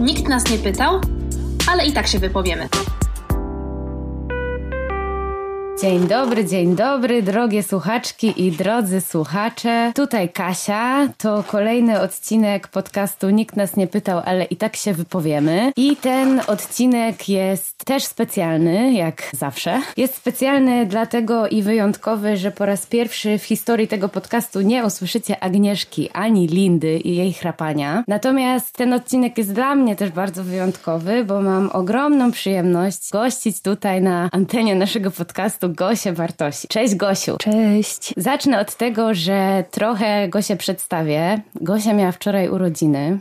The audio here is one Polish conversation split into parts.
Nikt nas nie pytał, ale i tak się wypowiemy. Dzień dobry, dzień dobry, drogie słuchaczki i drodzy słuchacze. Tutaj Kasia, to kolejny odcinek podcastu Nikt nas nie pytał, ale i tak się wypowiemy. I ten odcinek jest też specjalny, jak zawsze. Jest specjalny dlatego i wyjątkowy, że po raz pierwszy w historii tego podcastu nie usłyszycie Agnieszki ani Lindy i jej chrapania. Natomiast ten odcinek jest dla mnie też bardzo wyjątkowy, bo mam ogromną przyjemność gościć tutaj na antenie naszego podcastu Gosię Bartosi. Cześć Gosiu. Cześć. Zacznę od tego, że trochę Gosię przedstawię. Gosia miała wczoraj urodziny.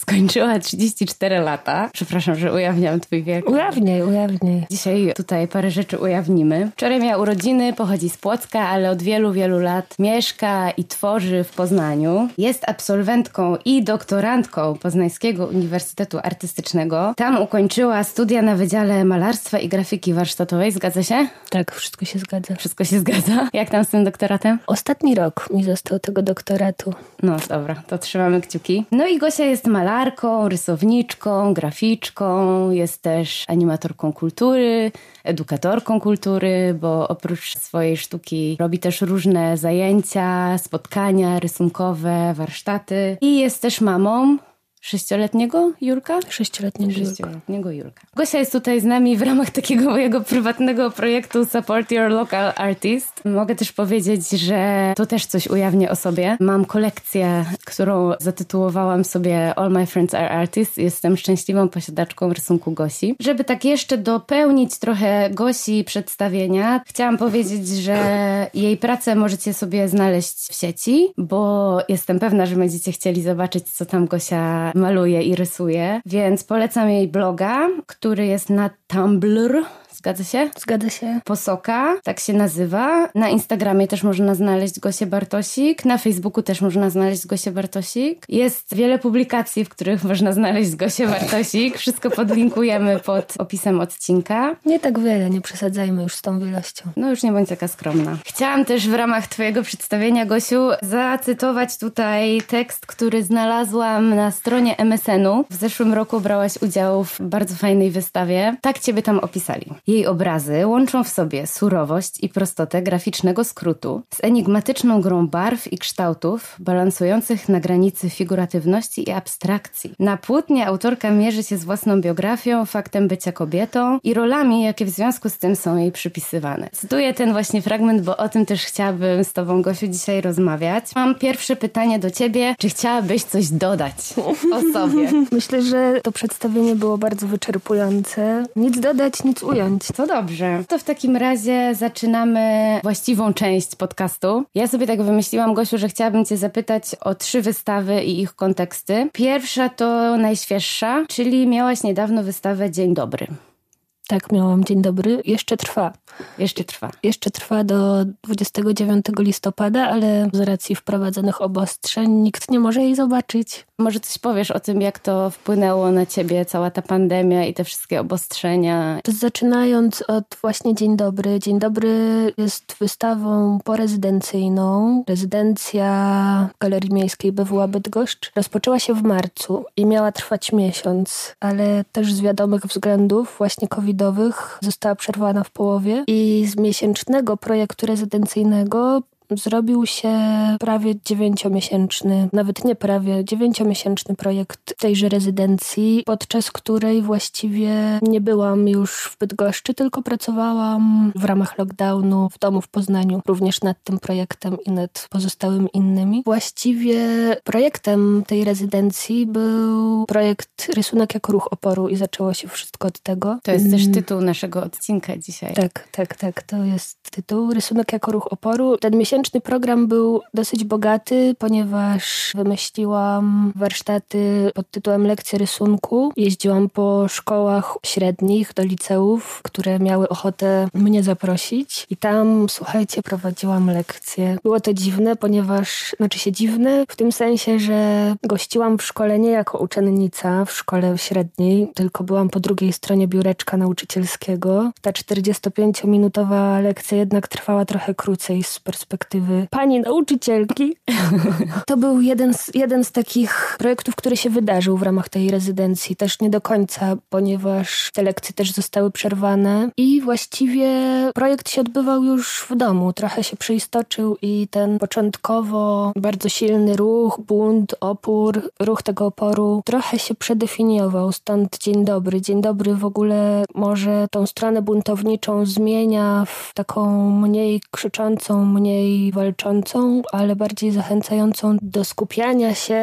Skończyła 34 lata. Przepraszam, że ujawniam twój wiek. Ujawniaj, ujawniaj. Dzisiaj tutaj parę rzeczy ujawnimy. Wczoraj miała urodziny, pochodzi z Płocka, ale od wielu, wielu lat mieszka i tworzy w Poznaniu. Jest absolwentką i doktorantką Poznańskiego Uniwersytetu Artystycznego. Tam ukończyła studia na Wydziale Malarstwa i Grafiki Warsztatowej. Zgadza się? Tak, wszystko się zgadza. Wszystko się zgadza. Jak tam z tym doktoratem? Ostatni rok mi został tego doktoratu. No dobra, to trzymamy kciuki. No i Gosia jest malarką, rysowniczką, graficzką, jest też animatorką kultury, edukatorką kultury, bo oprócz swojej sztuki robi też różne zajęcia, spotkania rysunkowe, warsztaty i jest też mamą sześcioletniego Jurka? Sześcioletniego Jurka. Sześcioletniego Jurka. Gosia jest tutaj z nami w ramach takiego mojego prywatnego projektu Support Your Local Artist. Mogę też powiedzieć, że to też coś ujawnię o sobie. Mam kolekcję, którą zatytułowałam sobie All My Friends Are Artists. Jestem szczęśliwą posiadaczką rysunku Gosi. Żeby tak jeszcze dopełnić trochę Gosi przedstawienia, chciałam powiedzieć, że jej pracę możecie sobie znaleźć w sieci, bo jestem pewna, że będziecie chcieli zobaczyć, co tam Gosia maluje i rysuje, więc polecam jej bloga, który jest na Tumblr. Zgadza się? Zgadza się. Posoka, tak się nazywa. Na Instagramie też można znaleźć Gosię Bartosik, na Facebooku też można znaleźć Gosię Bartosik. Jest wiele publikacji, w których można znaleźć Gosię Bartosik. Wszystko podlinkujemy pod opisem odcinka. Nie tak wiele, nie przesadzajmy już z tą wielością. No już nie bądź taka skromna. Chciałam też w ramach twojego przedstawienia, Gosiu, zacytować tutaj tekst, który znalazłam na stronie MSN-u. W zeszłym roku brałaś udział w bardzo fajnej wystawie. Tak ciebie tam opisali. Jej obrazy łączą w sobie surowość i prostotę graficznego skrótu z enigmatyczną grą barw i kształtów balansujących na granicy figuratywności i abstrakcji. Na płótnie autorka mierzy się z własną biografią, faktem bycia kobietą i rolami, jakie w związku z tym są jej przypisywane. Cytuję ten właśnie fragment, bo o tym też chciałabym z Tobą, Gosiu, dzisiaj rozmawiać. Mam pierwsze pytanie do Ciebie. Czy chciałabyś coś dodać o sobie? Myślę, że to przedstawienie było bardzo wyczerpujące. Nic dodać, nic ująć. To dobrze. To w takim razie zaczynamy właściwą część podcastu. Ja sobie tak wymyśliłam, Gosiu, że chciałabym Cię zapytać o trzy wystawy i ich konteksty. Pierwsza to najświeższa, czyli miałaś niedawno wystawę Dzień Dobry. Tak, miałam dzień dobry. Jeszcze trwa. Jeszcze trwa. Jeszcze trwa do 29 listopada, ale z racji wprowadzonych obostrzeń nikt nie może jej zobaczyć. Może coś powiesz o tym, jak to wpłynęło na ciebie, cała ta pandemia i te wszystkie obostrzenia? Zaczynając od właśnie Dzień Dobry. Dzień Dobry jest wystawą porezydencyjną. Rezydencja Galerii Miejskiej BWA Bydgoszcz rozpoczęła się w marcu i miała trwać miesiąc, ale też z wiadomych względów, właśnie została przerwana w połowie i z miesięcznego projektu rezydencyjnego zrobił się prawie dziewięciomiesięczny, nawet nie prawie, dziewięciomiesięczny projekt tejże rezydencji, podczas której właściwie nie byłam już w Bydgoszczy, tylko pracowałam w ramach lockdownu w domu w Poznaniu, również nad tym projektem i nad pozostałymi innymi. Właściwie projektem tej rezydencji był projekt Rysunek jako ruch oporu i zaczęło się wszystko od tego. To jest też tytuł naszego odcinka dzisiaj. Tak, tak, tak, to jest tytuł Rysunek jako ruch oporu. Ten miesięczny program był dosyć bogaty, ponieważ wymyśliłam warsztaty pod tytułem Lekcje rysunku. Jeździłam po szkołach średnich do liceów, które miały ochotę mnie zaprosić i tam, słuchajcie, prowadziłam lekcje. Było to dziwne, ponieważ, znaczy się dziwne w tym sensie, że gościłam w szkole nie jako uczennica w szkole średniej, tylko byłam po drugiej stronie biureczka nauczycielskiego. Ta 45-minutowa lekcja jednak trwała trochę krócej z perspektywy perspektywy pani nauczycielki. To był jeden z, jeden z takich projektów, który się wydarzył w ramach tej rezydencji. Też nie do końca, ponieważ te lekcje też zostały przerwane i właściwie projekt się odbywał już w domu. Trochę się przeistoczył i ten początkowo bardzo silny ruch, bunt, opór, ruch tego oporu trochę się przedefiniował. Stąd dzień dobry. Dzień dobry w ogóle może tą stronę buntowniczą zmienia w taką mniej krzyczącą, mniej walczącą, ale bardziej zachęcającą do skupiania się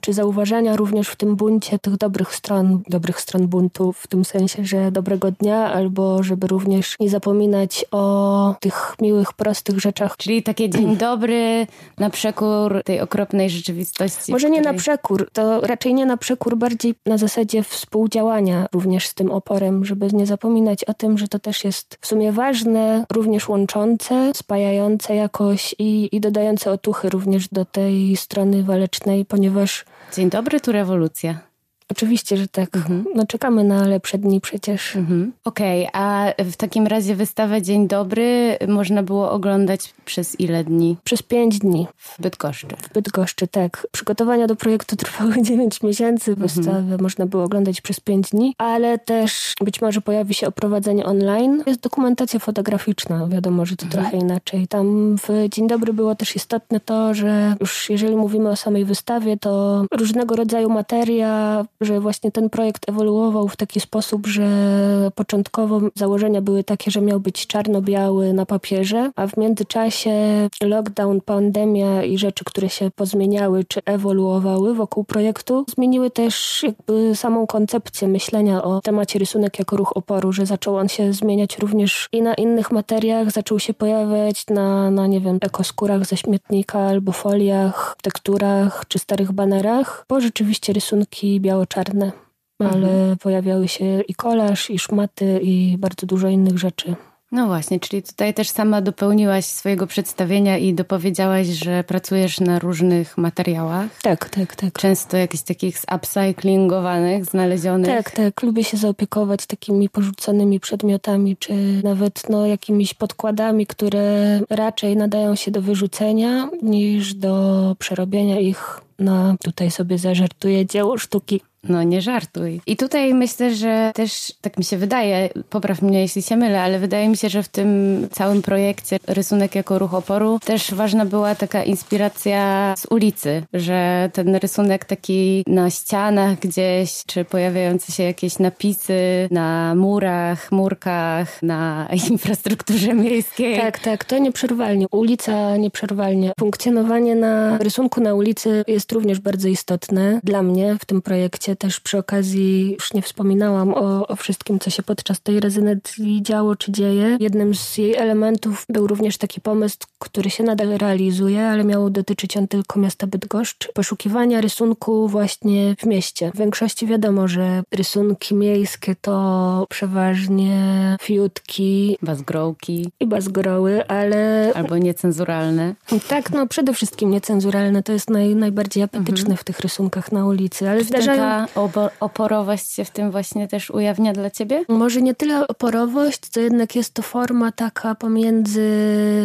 czy zauważania również w tym buncie tych dobrych stron, dobrych stron buntu, w tym sensie, że dobrego dnia, albo żeby również nie zapominać o tych miłych, prostych rzeczach. Czyli takie dzień dobry na przekór tej okropnej rzeczywistości. Może nie na przekór, to raczej nie na przekór, bardziej na zasadzie współdziałania również z tym oporem, żeby nie zapominać o tym, że to też jest w sumie ważne, również łączące, spajające jakoś i, i dodające otuchy również do tej strony walecznej, ponieważ... Dzień dobry, tu rewolucja. Oczywiście, że tak. Mhm. No czekamy na lepsze dni przecież. Mhm. Okej, okay, a w takim razie wystawę Dzień Dobry można było oglądać przez ile dni? Przez pięć dni. W Bydgoszczy. W Bydgoszczy, tak. Przygotowania do projektu trwały dziewięć miesięcy. Mhm. Wystawę mhm. można było oglądać przez pięć dni, ale też być może pojawi się oprowadzenie online. Jest dokumentacja fotograficzna. Wiadomo, że to mhm. trochę inaczej. Tam w Dzień Dobry było też istotne to, że już jeżeli mówimy o samej wystawie, to różnego rodzaju materia że właśnie ten projekt ewoluował w taki sposób, że początkowo założenia były takie, że miał być czarno-biały na papierze, a w międzyczasie lockdown, pandemia i rzeczy, które się pozmieniały czy ewoluowały wokół projektu, zmieniły też jakby samą koncepcję myślenia o temacie rysunek jako ruch oporu, że zaczął on się zmieniać również i na innych materiach, zaczął się pojawiać na, na nie wiem, ekoskórach ze śmietnika albo foliach, tekturach czy starych banerach, bo rzeczywiście rysunki białe czarne, ale mhm. pojawiały się i kolaż, i szmaty, i bardzo dużo innych rzeczy. No właśnie, czyli tutaj też sama dopełniłaś swojego przedstawienia i dopowiedziałaś, że pracujesz na różnych materiałach. Tak, tak, tak. Często jakichś takich upcyclingowanych, znalezionych. Tak, tak. Lubię się zaopiekować takimi porzuconymi przedmiotami, czy nawet no, jakimiś podkładami, które raczej nadają się do wyrzucenia niż do przerobienia ich na, tutaj sobie zażartuję, dzieło sztuki. No nie żartuj. I tutaj myślę, że też tak mi się wydaje, popraw mnie jeśli się mylę, ale wydaje mi się, że w tym całym projekcie rysunek jako ruch oporu też ważna była taka inspiracja z ulicy, że ten rysunek taki na ścianach gdzieś, czy pojawiające się jakieś napisy na murach, murkach, na infrastrukturze miejskiej. Tak, tak, to nieprzerwalnie. Ulica nieprzerwalnie. Funkcjonowanie na rysunku na ulicy jest również bardzo istotne dla mnie w tym projekcie też przy okazji, już nie wspominałam o, o wszystkim, co się podczas tej rezydencji działo czy dzieje. Jednym z jej elementów był również taki pomysł, który się nadal realizuje, ale miał dotyczyć on tylko miasta Bydgoszcz. Poszukiwania rysunku właśnie w mieście. W większości wiadomo, że rysunki miejskie to przeważnie fiutki, bazgrołki i bazgroły, ale... Albo niecenzuralne. Tak, no przede wszystkim niecenzuralne. To jest naj, najbardziej apetyczne mhm. w tych rysunkach na ulicy, ale zdarzają oporowość się w tym właśnie też ujawnia dla ciebie? Może nie tyle oporowość, to jednak jest to forma taka pomiędzy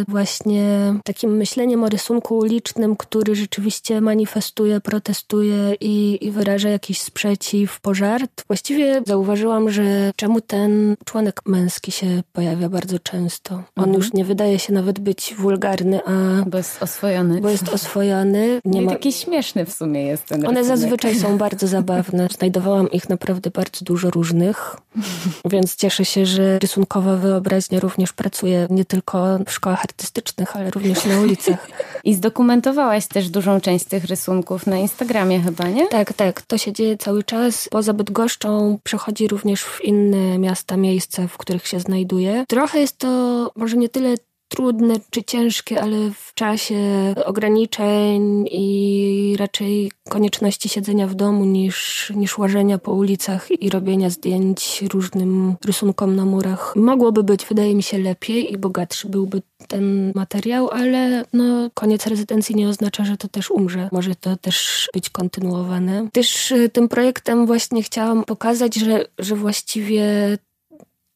właśnie takim myśleniem o rysunku ulicznym, który rzeczywiście manifestuje, protestuje i, i wyraża jakiś sprzeciw, pożart. Właściwie zauważyłam, że czemu ten członek męski się pojawia bardzo często. On mhm. już nie wydaje się nawet być wulgarny, a... Bo jest oswojony. Bo jest oswojony. Nie I ma... taki śmieszny w sumie jest ten One rysunek. zazwyczaj są bardzo zabawne Znajdowałam ich naprawdę bardzo dużo różnych, więc cieszę się, że rysunkowa wyobraźnia również pracuje nie tylko w szkołach artystycznych, ale również na ulicach. I zdokumentowałaś też dużą część tych rysunków na Instagramie chyba, nie? Tak, tak. To się dzieje cały czas. Poza Bydgoszczą przechodzi również w inne miasta, miejsca, w których się znajduje. Trochę jest to może nie tyle trudne czy ciężkie, ale w czasie ograniczeń i raczej konieczności siedzenia w domu niż, niż łażenia po ulicach i robienia zdjęć różnym rysunkom na murach. Mogłoby być, wydaje mi się, lepiej i bogatszy byłby ten materiał, ale no, koniec rezydencji nie oznacza, że to też umrze. Może to też być kontynuowane. Też y, tym projektem właśnie chciałam pokazać, że, że właściwie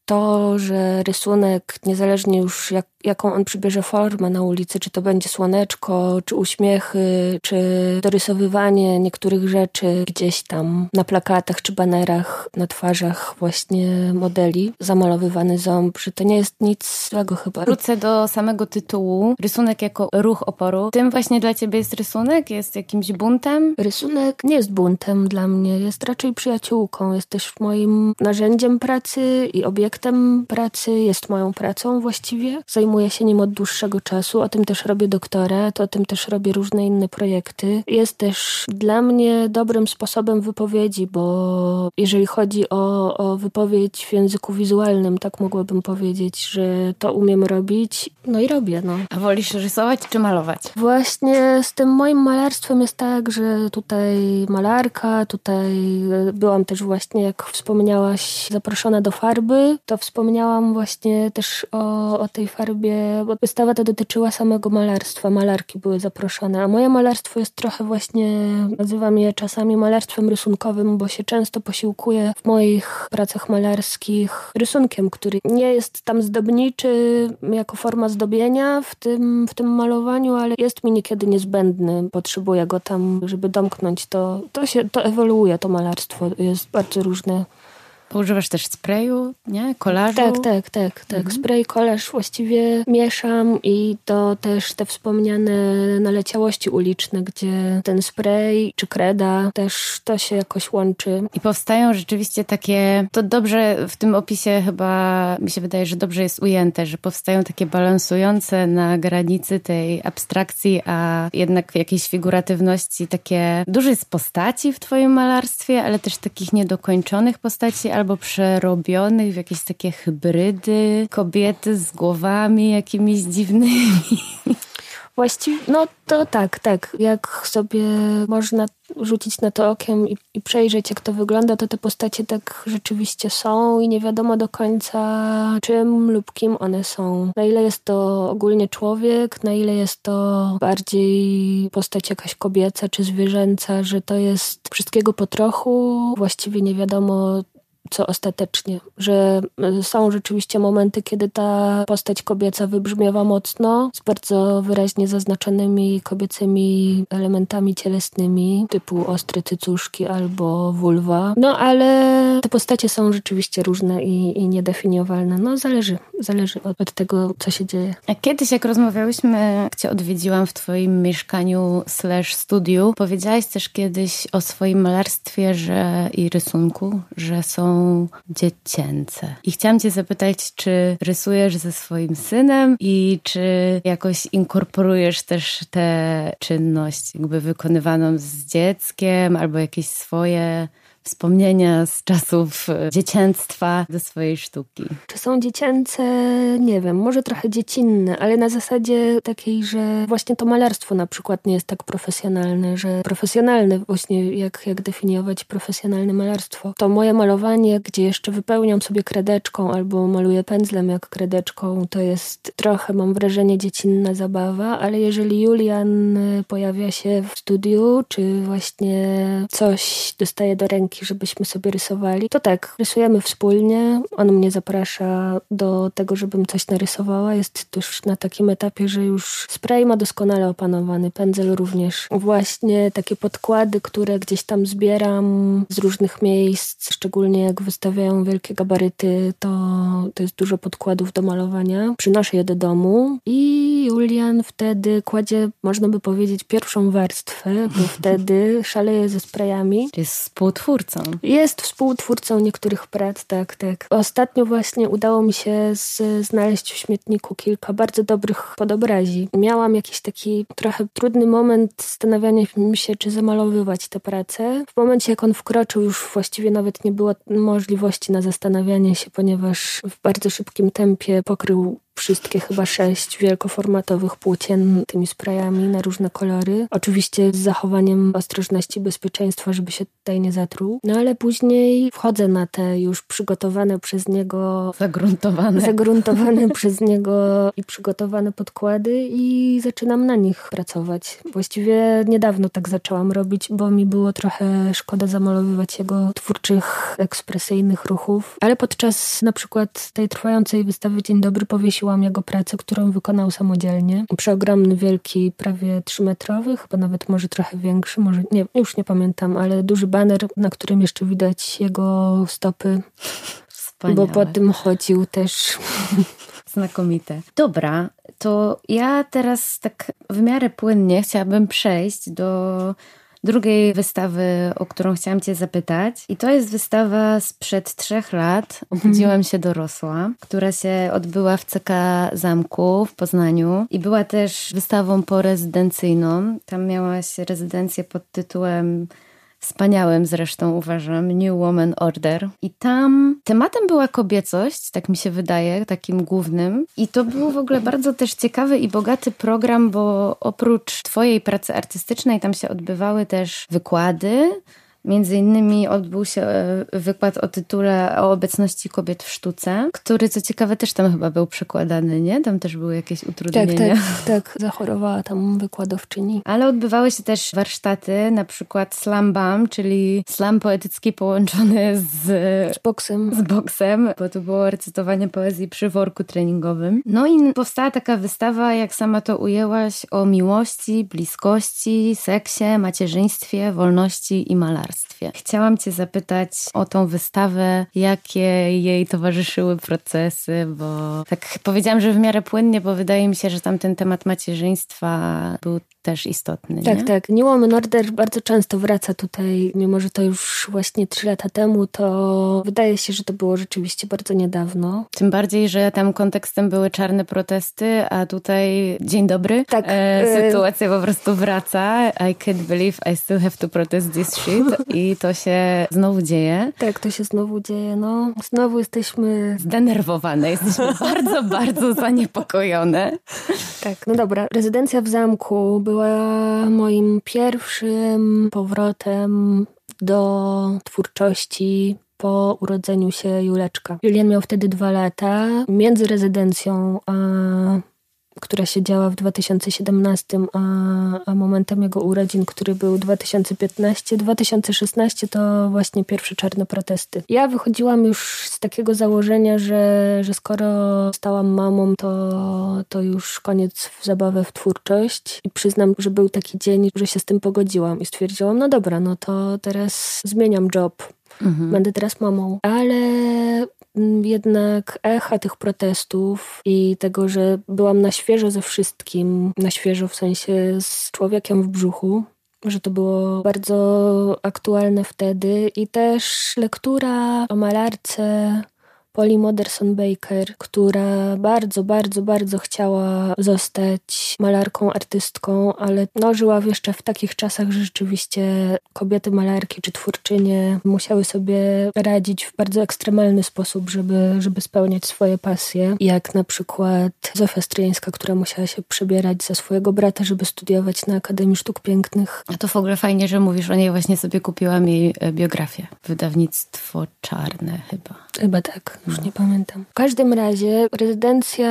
to, że rysunek, niezależnie już jak, jaką on przybierze formę na ulicy, czy to będzie słoneczko, czy uśmiechy, czy dorysowywanie niektórych rzeczy gdzieś tam na plakatach czy banerach, na twarzach właśnie modeli, zamalowywany ząb, że to nie jest nic złego chyba. Wrócę do samego tytułu. Rysunek jako ruch oporu. Tym właśnie dla ciebie jest rysunek? Jest jakimś buntem? Rysunek nie jest buntem dla mnie, jest raczej przyjaciółką, jest też moim narzędziem pracy i obiektem pracy, jest moją pracą właściwie. Zajmuję się nim od dłuższego czasu, o tym też robię doktorat, o tym też robię różne inne projekty. Jest też dla mnie dobrym sposobem wypowiedzi, bo jeżeli chodzi o, o wypowiedź w języku wizualnym, tak mogłabym powiedzieć, że to umiem robić, no i robię. No. A wolisz rysować czy malować? Właśnie z tym moim malarstwem jest tak, że tutaj malarka, tutaj e, byłam też właśnie, jak wspomniałaś, zaproszona do farby, to wspomniałam właśnie też o, o tej farbie, bo wystawa ta dotyczyła samego malarstwa, malarki były zaproszone, a moje malarstwo jest trochę właśnie, nazywam je czasami malarstwem rysunkowym, bo się często posiłkuję w moich pracach malarskich rysunkiem, który nie jest tam zdobniczy jako forma zdobienia w tym, w tym malowaniu, ale jest mi niekiedy niezbędny. Potrzebuję go tam, żeby domknąć to. To się, to ewoluuje, to malarstwo. Jest bardzo różne. Używasz też sprayu, nie? Kolażu? Tak, tak, tak. tak. Mhm. Spray, kolaż właściwie mieszam i to też te wspomniane naleciałości uliczne, gdzie ten spray czy kreda też to się jakoś łączy. I powstają rzeczywiście takie, to dobrze w tym opisie chyba mi się wydaje, że dobrze jest ujęte, że powstają takie balansujące na granicy tej abstrakcji, a jednak w jakiejś figuratywności takie duże jest postaci w twoim malarstwie, ale też takich niedokończonych postaci, albo przerobionych w jakieś takie hybrydy, kobiety z głowami jakimiś dziwnymi. Właściwie, no to tak, tak. Jak sobie można rzucić na to okiem i, i, przejrzeć, jak to wygląda, to te postacie tak rzeczywiście są i nie wiadomo do końca, czym lub kim one są. Na ile jest to ogólnie człowiek, na ile jest to bardziej postać jakaś kobieca czy zwierzęca, że to jest wszystkiego po trochu. Właściwie nie wiadomo, co ostatecznie, że e, są rzeczywiście momenty, kiedy ta postać kobieca wybrzmiewa mocno, z bardzo wyraźnie zaznaczonymi kobiecymi elementami cielesnymi, typu ostre cycuszki albo vulwa. No ale te postacie są rzeczywiście różne i, i niedefiniowalne. No zależy, zależy od, od, tego, co się dzieje. A kiedyś, jak rozmawiałyśmy, jak cię odwiedziłam w twoim mieszkaniu slash studiu, powiedziałaś też kiedyś o swoim malarstwie że i rysunku, że są dziecięce. I chciałam Cię zapytać, czy rysujesz ze swoim synem i czy jakoś inkorporujesz też tę czynność, jakby wykonywaną z dzieckiem, albo jakieś swoje wspomnienia z czasów e, dziecięctwa do swojej sztuki? Czy są dziecięce? Nie wiem, może trochę dziecinne, ale na zasadzie takiej, że właśnie to malarstwo na przykład nie jest tak profesjonalne, że profesjonalne właśnie, jak, jak definiować profesjonalne malarstwo. To moje malowanie, gdzie jeszcze wypełniam sobie kredeczką albo maluję pędzlem jak kredeczką, to jest trochę, mam wrażenie, dziecinna zabawa, ale jeżeli Julian pojawia się w studiu, czy właśnie coś dostaje do ręki, żebyśmy sobie rysowali. To tak, rysujemy wspólnie. On mnie zaprasza do tego, żebym coś narysowała. Jest już na takim etapie, że już spray ma doskonale opanowany, pędzel również. Właśnie takie podkłady, które gdzieś tam zbieram z różnych miejsc, szczególnie jak wystawiają wielkie gabaryty, to, to jest dużo podkładów do malowania. Przynoszę je do domu i Julian wtedy kładzie, można by powiedzieć, pierwszą warstwę, bo wtedy szaleje ze sprayami. Jest współtwórca współtwórcą. Jest współtwórcą niektórych prac, tak, tak. Ostatnio właśnie udało mi się z, znaleźć w śmietniku kilka bardzo dobrych podobrazi. Miałam jakiś taki trochę trudny moment zastanawiania się, czy zamalowywać tę pracę. W momencie, jak on wkroczył, już właściwie nawet nie było możliwości na zastanawianie się, ponieważ w bardzo szybkim tempie pokrył wszystkie chyba sześć wielkoformatowych płócien tymi sprayami na różne kolory. Oczywiście z zachowaniem ostrożności bezpieczeństwa, żeby się tutaj nie zatruł. No ale później wchodzę na te już przygotowane przez niego... Zagruntowane. Zagruntowane przez niego i przygotowane podkłady i zaczynam na nich pracować. Właściwie niedawno tak zaczęłam robić, bo mi było trochę szkoda zamalowywać jego twórczych, ekspresyjnych ruchów. Ale podczas na przykład tej trwającej wystawy Dzień Dobry powiesiłam jego pracę, którą wykonał samodzielnie. Przeogromny, wielki, prawie trzymetrowy, chyba nawet może trochę większy, może nie, już nie pamiętam, ale duży baner, na którym jeszcze widać jego stopy. Wspaniałe. Bo po tym chodził też. Znakomite. Dobra, to ja teraz tak w miarę płynnie chciałabym przejść do drugiej wystawy, o którą chciałam Cię zapytać. I to jest wystawa sprzed trzech lat. Obudziłam się dorosła, która się odbyła w CK Zamku w Poznaniu i była też wystawą porezydencyjną. Tam miałaś rezydencję pod tytułem wspaniałym zresztą uważam, New Woman Order. I tam tematem była kobiecość, tak mi się wydaje, takim głównym. I to był w ogóle bardzo też ciekawy i bogaty program, bo oprócz Twojej pracy artystycznej tam się odbywały też wykłady Między innymi odbył się e, wykład o tytule o obecności kobiet w sztuce, który co ciekawe też tam chyba był przekładany, nie? Tam też były jakieś utrudnienia. Tak, tak, tak. Zachorowała tam wykładowczyni. Ale odbywały się też warsztaty, na przykład slam bam, czyli slam poetycki połączony z, z boksem. Z boksem, bo to było recytowanie poezji przy worku treningowym. No i powstała taka wystawa, jak sama to ujęłaś, o miłości, bliskości, seksie, macierzyństwie, wolności i malarstwie. Chciałam Cię zapytać o tą wystawę, jakie jej towarzyszyły procesy, bo tak powiedziałam, że w miarę płynnie, bo wydaje mi się, że tam ten temat macierzyństwa był też istotny. Tak, nie? tak. New Woman Order bardzo często wraca tutaj, mimo że to już właśnie trzy lata temu, to wydaje się, że to było rzeczywiście bardzo niedawno. Tym bardziej, że tam kontekstem były czarne protesty, a tutaj dzień dobry. Tak. E, sytuacja po prostu wraca. I can't believe I still have to protest this shit. I to się znowu dzieje. Tak, to się znowu dzieje. No, znowu jesteśmy... Zdenerwowane. Jesteśmy bardzo, bardzo zaniepokojone. Tak, no dobra. Rezydencja w zamku była moim pierwszym powrotem do twórczości po urodzeniu się Juleczka. Julian miał wtedy dwa lata. Między rezydencją a która się działa w 2017, a, a momentem jego urodzin, który był 2015, 2016 to właśnie pierwsze czarne protesty. Ja wychodziłam już z takiego założenia, że, że skoro stałam mamą, to, to już koniec w zabawę w twórczość i przyznam, że był taki dzień, że się z tym pogodziłam i stwierdziłam, no dobra, no to teraz zmieniam job. Mhm. Będę teraz mamą. Ale jednak echa tych protestów i tego, że byłam na świeżo ze wszystkim, na świeżo w sensie z człowiekiem w brzuchu, że to było bardzo aktualne wtedy i też lektura o malarce Polly Moderson Baker, która bardzo, bardzo, bardzo chciała zostać malarką, artystką, ale no, żyła jeszcze w takich czasach, że rzeczywiście kobiety malarki czy twórczynie musiały sobie radzić w bardzo ekstremalny sposób, żeby, żeby spełniać swoje pasje. Jak na przykład Zofia Stryjeńska, która musiała się przebierać za swojego brata, żeby studiować na Akademii Sztuk Pięknych. A to w ogóle fajnie, że mówisz o niej. Właśnie sobie kupiłam jej biografię. Wydawnictwo Czarne chyba. Chyba tak. Już nie pamiętam. W każdym razie rezydencja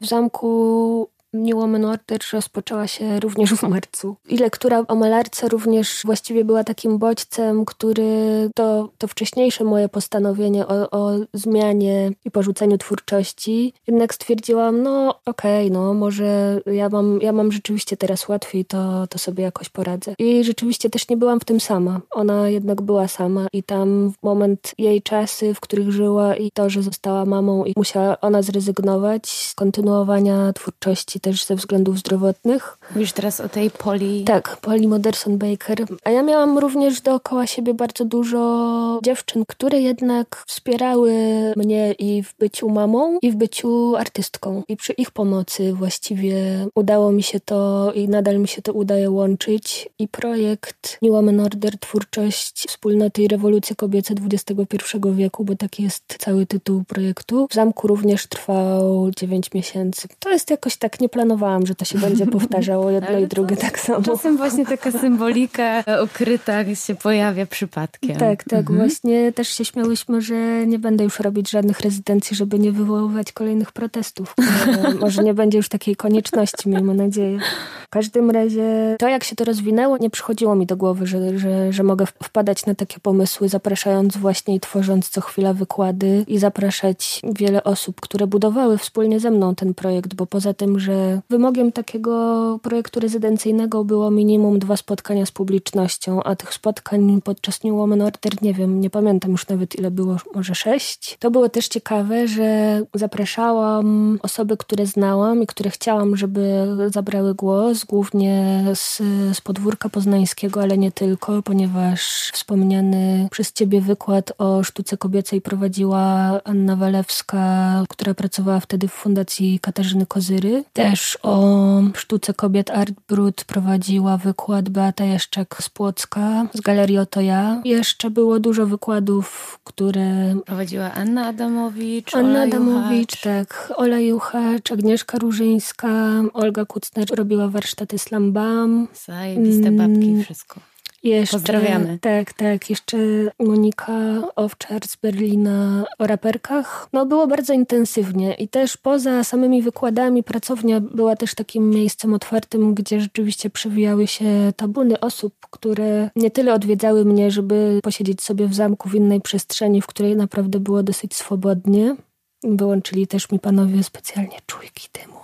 w zamku New Woman Order rozpoczęła się również w marcu. I lektura o malarce również właściwie była takim bodźcem, który to, to wcześniejsze moje postanowienie o, o zmianie i porzuceniu twórczości, jednak stwierdziłam, no okej, okay, no może ja mam, ja mam rzeczywiście teraz łatwiej, to, to sobie jakoś poradzę. I rzeczywiście też nie byłam w tym sama. Ona jednak była sama i tam moment jej czasy, w których żyła i to, że została mamą i musiała ona zrezygnować z kontynuowania twórczości też ze względów zdrowotnych. Mówisz teraz o tej Poli... Tak, Poli Moderson Baker. A ja miałam również dookoła siebie bardzo dużo dziewczyn, które jednak wspierały mnie i w byciu mamą, i w byciu artystką. I przy ich pomocy właściwie udało mi się to i nadal mi się to udaje łączyć. I projekt Woman Order, twórczość wspólnoty i rewolucja kobiece XXI wieku, bo taki jest cały tytuł projektu. W zamku również trwał 9 miesięcy. To jest jakoś tak, nie planowałam, że to się będzie powtarzało jedno i drugie tak samo. Czasem właśnie taka symbolika ukryta się pojawia przypadkiem. Tak, tak. Mhm. Właśnie też się śmiałyśmy, że nie będę już robić żadnych rezydencji, żeby nie wywoływać kolejnych protestów. Może nie będzie już takiej konieczności, miejmy nadzieję. W każdym razie to, jak się to rozwinęło, nie przychodziło mi do głowy, że, że, że mogę wpadać na takie pomysły, zapraszając właśnie i tworząc co chwila wykłady i zapraszać wiele osób, które budowały wspólnie ze mną ten projekt, bo poza tym, że wymogiem takiego projektu rezydencyjnego było minimum dwa spotkania z publicznością, a tych spotkań podczas New Woman Order, nie wiem, nie pamiętam już nawet ile było, może sześć. To było też ciekawe, że zapraszałam osoby, które znałam i które chciałam, żeby zabrały głos, głównie z, z podwórka poznańskiego, ale nie tylko, ponieważ wspomniany przez ciebie wykład o sztuce kobiecej prowadziła Anna Walewska, która pracowała wtedy w Fundacji Katarzyny Kozyry. Też o sztuce kobiet Art Brut prowadziła wykład Beata Jeszczak z Płocka, z Galerii Oto Ja. Jeszcze było dużo wykładów, które... Prowadziła Anna Adamowicz, Anna Ola Adamowicz, tak. Ola Juchacz, Agnieszka Różyńska, Olga Kucner robiła warsztaty Slambam. Zajebiste babki, wszystko. Jeszcze, Pozdrawiamy. Tak, tak. Jeszcze Monika Owczar z Berlina o raperkach. No było bardzo intensywnie i też poza samymi wykładami pracownia była też takim miejscem otwartym, gdzie rzeczywiście przewijały się tabuny osób, które nie tyle odwiedzały mnie, żeby posiedzieć sobie w zamku w innej przestrzeni, w której naprawdę było dosyć swobodnie. Wyłączyli też mi panowie specjalnie czujki dymu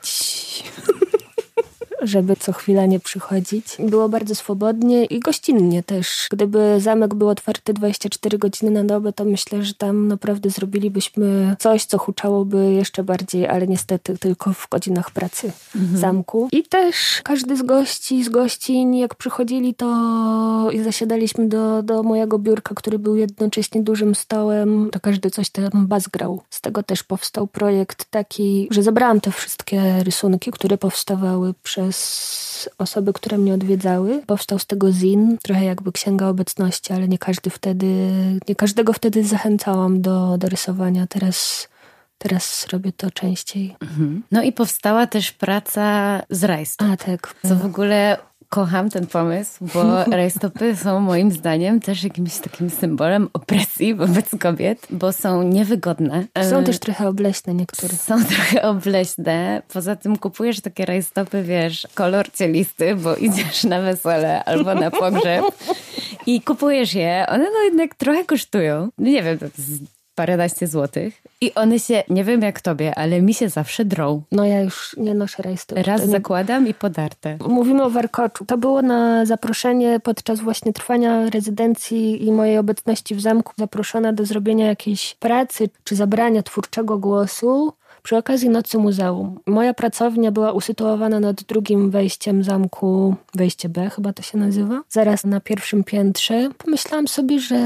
żeby co chwila nie przychodzić. Było bardzo swobodnie i gościnnie też. Gdyby zamek był otwarty 24 godziny na dobę, to myślę, że tam naprawdę zrobilibyśmy coś, co huczałoby jeszcze bardziej, ale niestety tylko w godzinach pracy mhm. zamku. I też każdy z gości, z gościń, jak przychodzili, to i zasiadaliśmy do, do mojego biurka, który był jednocześnie dużym stołem, to każdy coś tam bazgrał. Z tego też powstał projekt taki, że zebrałam te wszystkie rysunki, które powstawały przez przez osoby, które mnie odwiedzały. Powstał z tego zin, trochę jakby księga obecności, ale nie każdy wtedy, nie każdego wtedy zachęcałam do, do rysowania. Teraz Teraz robię to częściej. Mhm. No i powstała też praca z rajstop. A tak. Co w ogóle kocham ten pomysł, bo rajstopy są moim zdaniem też jakimś takim symbolem opresji wobec kobiet, bo są niewygodne. Są też trochę obleśne niektóre. Są trochę obleśne. Poza tym kupujesz takie rajstopy, wiesz, kolor cielisty, bo idziesz na wesele albo na pogrzeb i kupujesz je. One no jednak trochę kosztują. Nie wiem, to jest paręnaście złotych i one się, nie wiem jak tobie, ale mi się zawsze drą. No ja już nie noszę rajstopów. Raz zakładam i podarte. Mówimy o warkoczu. To było na zaproszenie podczas właśnie trwania rezydencji i mojej obecności w zamku zaproszona do zrobienia jakiejś pracy czy zabrania twórczego głosu przy okazji Nocy Muzeum. Moja pracownia była usytuowana nad drugim wejściem zamku, wejście B chyba to się nazywa, zaraz na pierwszym piętrze. Pomyślałam sobie, że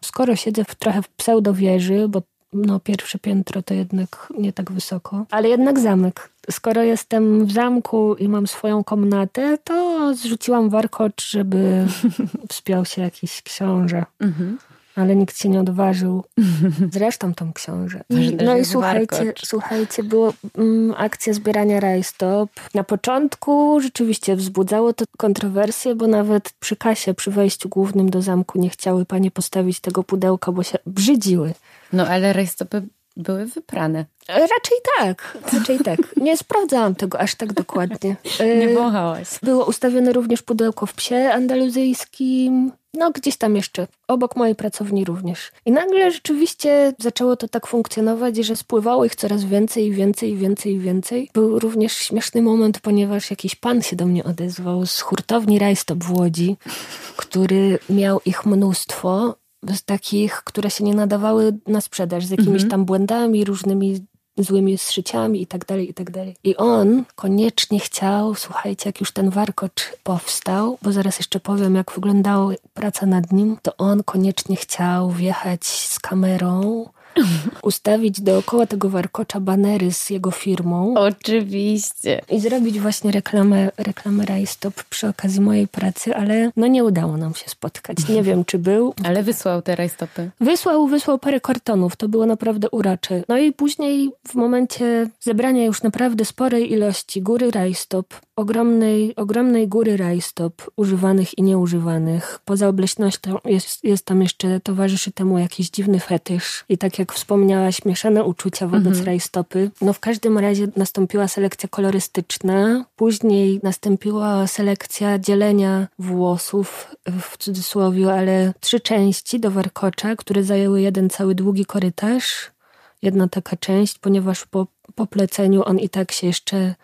skoro siedzę w, trochę w pseudowieży, bo no pierwsze piętro to jednak nie tak wysoko, ale jednak zamek. Skoro jestem w zamku i mam swoją komnatę, to zrzuciłam warkocz, żeby wspiął się jakiś książę. Mhm ale nikt się nie odważył. Zresztą tą książę. I, no i słuchajcie, słuchajcie, było mm, akcja zbierania rajstop. Na początku rzeczywiście wzbudzało to kontrowersje, bo nawet przy kasie, przy wejściu głównym do zamku nie chciały panie postawić tego pudełka, bo się brzydziły. No ale rajstopy były wyprane. Raczej tak, raczej tak. Nie sprawdzałam tego aż tak dokładnie. Nie wąchałaś. Było ustawione również pudełko w psie andaluzyjskim. No, gdzieś tam jeszcze, obok mojej pracowni również. I nagle rzeczywiście zaczęło to tak funkcjonować, że spływało ich coraz więcej i więcej i więcej i więcej. Był również śmieszny moment, ponieważ jakiś pan się do mnie odezwał z hurtowni Rajstop w Łodzi, który miał ich mnóstwo z takich, które się nie nadawały na sprzedaż, z jakimiś mhm. tam błędami, różnymi złymi zszyciami i tak dalej, i tak dalej. I on koniecznie chciał, słuchajcie, jak już ten warkocz powstał, bo zaraz jeszcze powiem, jak wyglądała praca nad nim, to on koniecznie chciał wjechać z kamerą ustawić dookoła tego warkocza banery z jego firmą. Oczywiście. I zrobić właśnie reklamę, reklamę Rajstop przy okazji mojej pracy, ale no nie udało nam się spotkać. Nie wiem, czy był. Ale wysłał te rajstopy. Wysłał, wysłał parę kartonów. To było naprawdę urocze. No i później w momencie zebrania już naprawdę sporej ilości góry Rajstop, ogromnej, ogromnej góry rajstop, używanych i nieużywanych. Poza obleśnością jest, jest tam jeszcze, towarzyszy temu jakiś dziwny fetysz. I tak jak wspomniałaś, mieszane uczucia wobec mhm. rajstopy. No w każdym razie nastąpiła selekcja kolorystyczna, później nastąpiła selekcja dzielenia włosów, w cudzysłowie, ale trzy części do warkocza, które zajęły jeden cały długi korytarz. Jedna taka część, ponieważ po, po pleceniu on i tak się jeszcze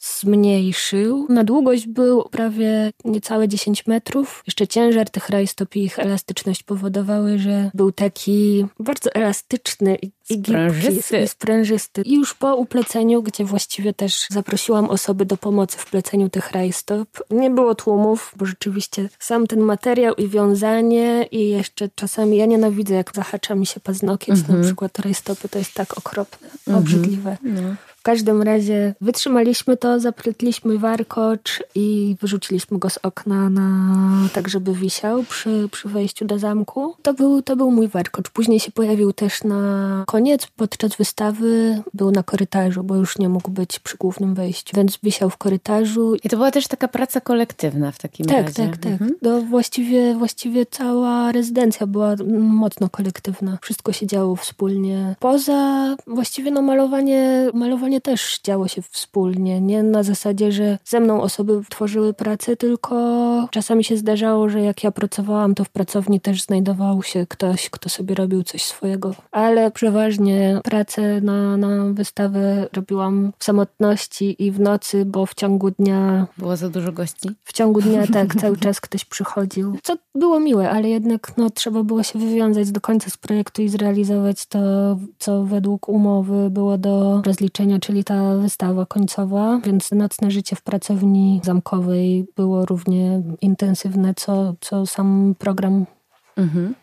zmniejszył. Na długość był prawie niecałe 10 metrów. Jeszcze ciężar tych rajstop i ich elastyczność powodowały, że był taki bardzo elastyczny i sprężysty. I sprężysty. I już po upleceniu, gdzie właściwie też zaprosiłam osoby do pomocy w pleceniu tych rajstop, nie było tłumów, bo rzeczywiście sam ten materiał i wiązanie i jeszcze czasami ja nienawidzę, jak zahacza mi się paznokieć, mm -hmm. na mhm. przykład rajstopy, to jest tak okropne, mm -hmm. obrzydliwe. No. W każdym razie wytrzymaliśmy to, zaprytliśmy warkocz i wyrzuciliśmy go z okna na, tak, żeby wisiał przy, przy wejściu do zamku. To był, to był mój warkocz. Później się pojawił też na koniec, podczas wystawy był na korytarzu, bo już nie mógł być przy głównym wejściu, więc wisiał w korytarzu. I to była też taka praca kolektywna w takim tak, razie. Tak, tak, tak. Mhm. No, właściwie, właściwie cała rezydencja była mocno kolektywna. Wszystko się działo wspólnie. Poza właściwie no malowanie, malowanie też działo się wspólnie. Nie na zasadzie, że ze mną osoby tworzyły pracę, tylko czasami się zdarzało, że jak ja pracowałam, to w pracowni też znajdował się ktoś, kto sobie robił coś swojego. Ale przeważnie pracę na, na wystawę robiłam w samotności i w nocy, bo w ciągu dnia... Było za dużo gości? W ciągu dnia tak, cały czas ktoś przychodził. Co było miłe, ale jednak no, trzeba było się wywiązać do końca z projektu i zrealizować to, co według umowy było do rozliczenia czyli ta wystawa końcowa, więc nocne życie w pracowni zamkowej było równie intensywne, co, co sam program. Mhm.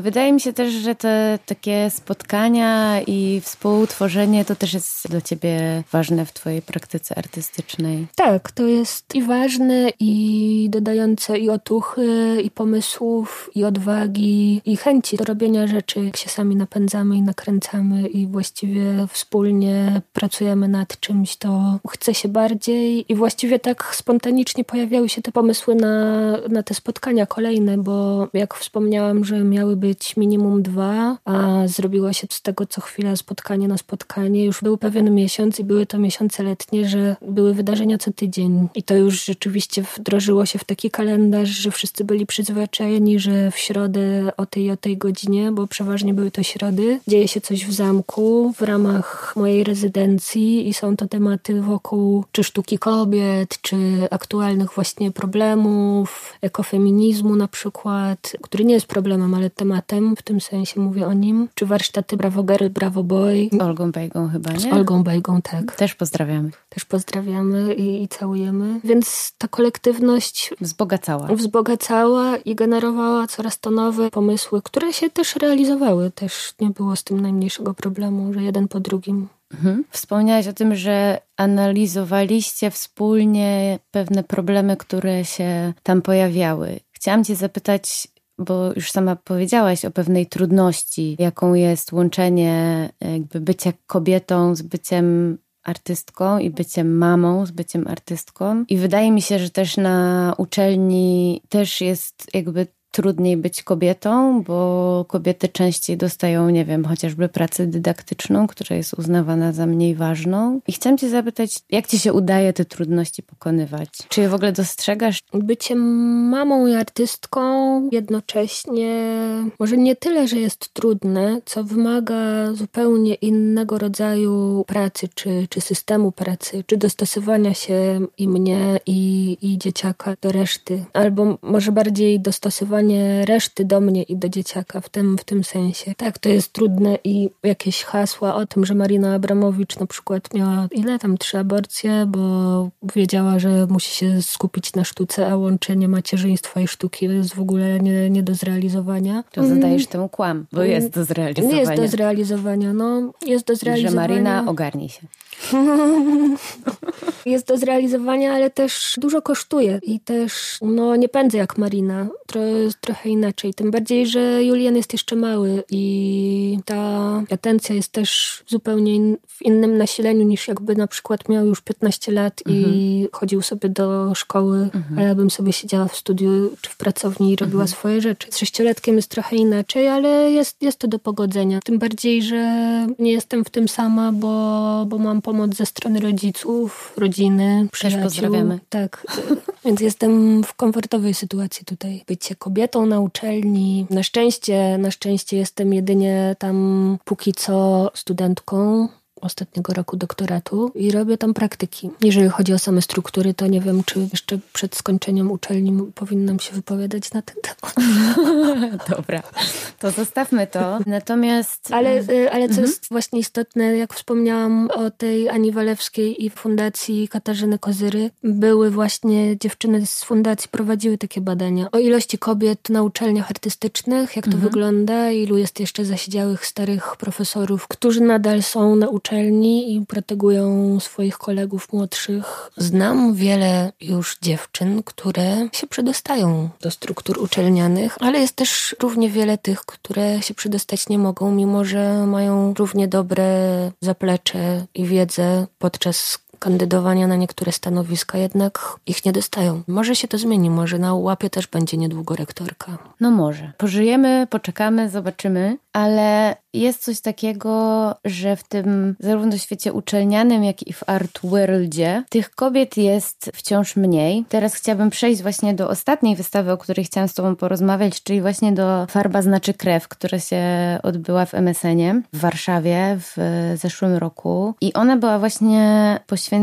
Wydaje mi się też, że te takie spotkania i współtworzenie to też jest dla ciebie ważne w twojej praktyce artystycznej. Tak, to jest i ważne, i dodające i otuchy, i pomysłów, i odwagi, i chęci do robienia rzeczy, jak się sami napędzamy i nakręcamy i właściwie wspólnie pracujemy nad czymś, to chce się bardziej i właściwie tak spontanicznie pojawiały się te pomysły na, na te spotkania kolejne, bo jak wspomniałam, że miały być minimum dwa, a zrobiła się z tego co chwila spotkanie na spotkanie. Już był pewien miesiąc i były to miesiące letnie, że były wydarzenia co tydzień. I to już rzeczywiście wdrożyło się w taki kalendarz, że wszyscy byli przyzwyczajeni, że w środę o tej o tej godzinie, bo przeważnie były to środy, dzieje się coś w zamku w ramach mojej rezydencji i są to tematy wokół czy sztuki kobiet, czy aktualnych właśnie problemów, ekofeminizmu na przykład, który nie jest problemem, ale tematem, w tym sensie mówię o nim. Czy warsztaty Bravo Girl, Bravo Boy. Olgą Bejgą chyba, nie? Z Olgą Bejgą, tak. Też pozdrawiamy. Też pozdrawiamy i, i całujemy. Więc ta kolektywność wzbogacała. Wzbogacała i generowała coraz to nowe pomysły, które się też realizowały. Też nie było z tym najmniejszego problemu, że jeden po drugim Mhm. Wspomniałaś o tym, że analizowaliście wspólnie pewne problemy, które się tam pojawiały. Chciałam Cię zapytać, bo już sama powiedziałaś o pewnej trudności, jaką jest łączenie jakby bycia kobietą z byciem artystką i byciem mamą, z byciem artystką. I wydaje mi się, że też na uczelni też jest jakby trudniej być kobietą, bo kobiety częściej dostają, nie wiem, chociażby pracę dydaktyczną, która jest uznawana za mniej ważną. I chciałam Cię zapytać, jak Ci się udaje te trudności pokonywać? Czy je w ogóle dostrzegasz? Bycie mamą i artystką jednocześnie, może nie tyle, że jest trudne, co wymaga zupełnie innego rodzaju pracy, czy, czy systemu pracy, czy dostosowania się i mnie, i, i dzieciaka do reszty. Albo może bardziej dostosowania dopasowanie reszty do mnie i do dzieciaka w tym, w tym sensie. Tak, to jest trudne i jakieś hasła o tym, że Marina Abramowicz na przykład miała ile tam trzy aborcje, bo wiedziała, że musi się skupić na sztuce, a łączenie macierzyństwa i sztuki jest w ogóle nie, nie do zrealizowania. To zadajesz temu kłam, bo jest do zrealizowania. Nie jest do zrealizowania, no jest do zrealizowania. Że Marina ogarnie się. jest do zrealizowania, ale też dużo kosztuje i też no, nie pędzę jak Marina. To jest trochę inaczej. Tym bardziej, że Julian jest jeszcze mały i ta atencja jest też zupełnie in, w innym nasileniu niż jakby na przykład miał już 15 lat mhm. i chodził sobie do szkoły, mhm. a ja bym sobie siedziała w studiu czy w pracowni i robiła mhm. swoje rzeczy. Z sześciolatkiem jest trochę inaczej, ale jest, jest to do pogodzenia. Tym bardziej, że nie jestem w tym sama, bo, bo mam pomoc ze strony rodziców, rodziny, przyjaciół. Też pozdrawiamy. Tak, więc jestem w komfortowej sytuacji tutaj. Bycie kobietą na uczelni. Na szczęście, na szczęście jestem jedynie tam póki co studentką ostatniego roku doktoratu i robię tam praktyki. Jeżeli chodzi o same struktury, to nie wiem, czy jeszcze przed skończeniem uczelni powinnam się wypowiadać na ten temat. Dobra, to zostawmy to. Natomiast... Ale, y, ale co mhm. jest właśnie istotne, jak wspomniałam o tej Ani Walewskiej i fundacji Katarzyny Kozyry, były właśnie dziewczyny z fundacji prowadziły takie badania o ilości kobiet na uczelniach artystycznych, jak to mhm. wygląda, ilu jest jeszcze zasiedziałych starych profesorów, którzy nadal są na uczelni uczelni i protegują swoich kolegów młodszych. Znam wiele już dziewczyn, które się przedostają do struktur uczelnianych, ale jest też równie wiele tych, które się przedostać nie mogą, mimo że mają równie dobre zaplecze i wiedzę podczas kandydowania na niektóre stanowiska, jednak ich nie dostają. Może się to zmieni, może na łapie też będzie niedługo rektorka. No może. Pożyjemy, poczekamy, zobaczymy, ale jest coś takiego, że w tym zarówno świecie uczelnianym, jak i w art worldzie tych kobiet jest wciąż mniej. Teraz chciałabym przejść właśnie do ostatniej wystawy, o której chciałam z Tobą porozmawiać, czyli właśnie do Farba znaczy krew, która się odbyła w MSN-ie w Warszawie w zeszłym roku. I ona była właśnie poświęcona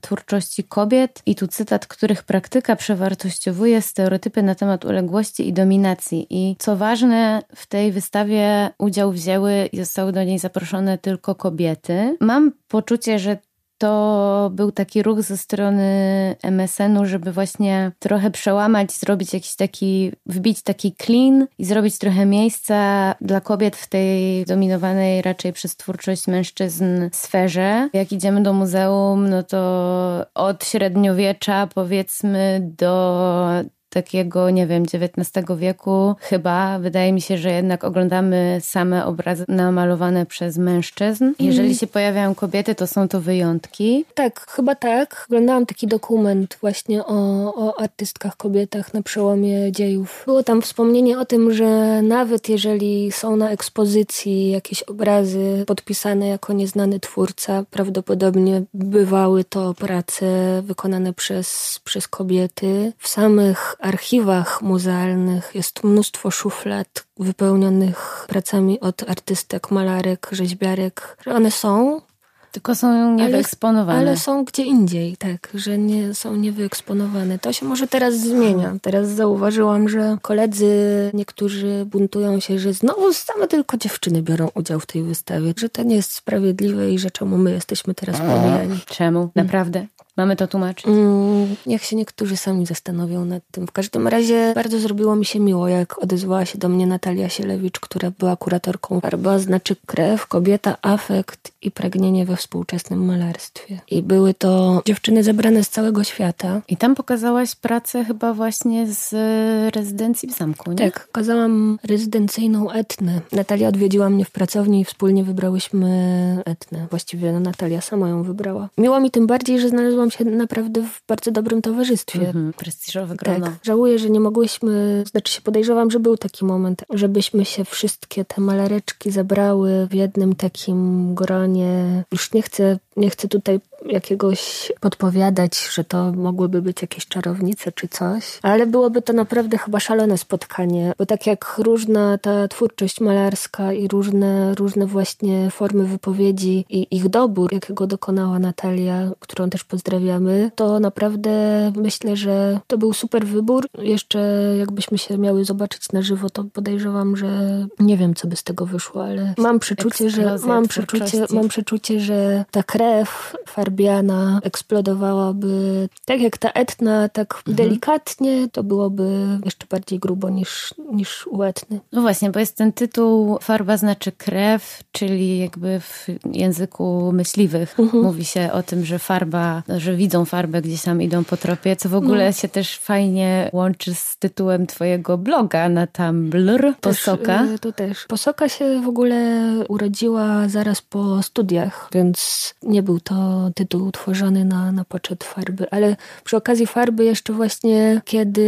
twórczości kobiet i tu cytat, których praktyka przewartościowuje stereotypy na temat uległości i dominacji. I co ważne, w tej wystawie udział wzięły i zostały do niej zaproszone tylko kobiety. Mam poczucie, że to był taki ruch ze strony MSN-u, żeby właśnie trochę przełamać, zrobić jakiś taki, wbić taki clean i zrobić trochę miejsca dla kobiet w tej dominowanej raczej przez twórczość mężczyzn sferze. Jak idziemy do muzeum, no to od średniowiecza powiedzmy do takiego, nie wiem, XIX wieku chyba. Wydaje mi się, że jednak oglądamy same obrazy namalowane przez mężczyzn. Mhm. Jeżeli się pojawiają kobiety, to są to wyjątki. Tak, chyba tak. Oglądałam taki dokument właśnie o, o artystkach kobietach na przełomie dziejów. Było tam wspomnienie o tym, że nawet jeżeli są na ekspozycji jakieś obrazy podpisane jako nieznany twórca, prawdopodobnie bywały to prace wykonane przez, przez kobiety. W samych archiwach muzealnych jest mnóstwo szuflad wypełnionych pracami od artystek, malarek, rzeźbiarek, że one są. Tylko są niewyeksponowane. Ale, ale są gdzie indziej, tak, że nie są niewyeksponowane. To się może teraz zmienia. Teraz zauważyłam, że koledzy niektórzy buntują się, że znowu same tylko dziewczyny biorą udział w tej wystawie, że to nie jest sprawiedliwe i że czemu my jesteśmy teraz pomijani. Czemu? Naprawdę? Mamy to tłumaczyć? Mm, niech się niektórzy sami zastanowią nad tym. W każdym razie bardzo zrobiło mi się miło, jak odezwała się do mnie Natalia Sielewicz, która była kuratorką farba, znaczy krew, kobieta, afekt i pragnienie we współczesnym malarstwie. I były to dziewczyny zebrane z całego świata. I tam pokazałaś pracę chyba właśnie z rezydencji w zamku, nie? Tak, pokazałam rezydencyjną Etnę. Natalia odwiedziła mnie w pracowni i wspólnie wybrałyśmy Etnę. Właściwie no, Natalia sama ją wybrała. Miło mi tym bardziej, że znalazłam czułam się naprawdę w bardzo dobrym towarzystwie. Mhm, prestiżowe grono. Tak, żałuję, że nie mogłyśmy, znaczy się podejrzewam, że był taki moment, żebyśmy się wszystkie te malareczki zebrały w jednym takim gronie. Już nie chcę Nie chcę tutaj jakiegoś podpowiadać, że to mogłyby być jakieś czarownice czy coś, ale byłoby to naprawdę chyba szalone spotkanie, bo tak jak różna ta twórczość malarska i różne, różne właśnie formy wypowiedzi i ich dobór, jakiego dokonała Natalia, którą też pozdrawiamy, to naprawdę myślę, że to był super wybór. Jeszcze jakbyśmy się miały zobaczyć na żywo, to podejrzewam, że nie wiem, co by z tego wyszło, ale mam przeczucie, że mam przeczucie, mam przeczucie, że ta krew farbiana eksplodowałaby tak jak ta etna, tak mhm. delikatnie, to byłoby jeszcze bardziej grubo niż, niż u etny. No właśnie, bo jest ten tytuł Farba znaczy krew, czyli jakby w języku myśliwych mhm. mówi się o tym, że farba, że widzą farbę gdzieś tam idą po tropie, co w ogóle no. się też fajnie łączy z tytułem twojego bloga na Tumblr, Posoka. Też, to też. Posoka się w ogóle urodziła zaraz po studiach, więc nie był to tytuł tworzony na, na poczet farby, ale przy okazji farby jeszcze właśnie kiedy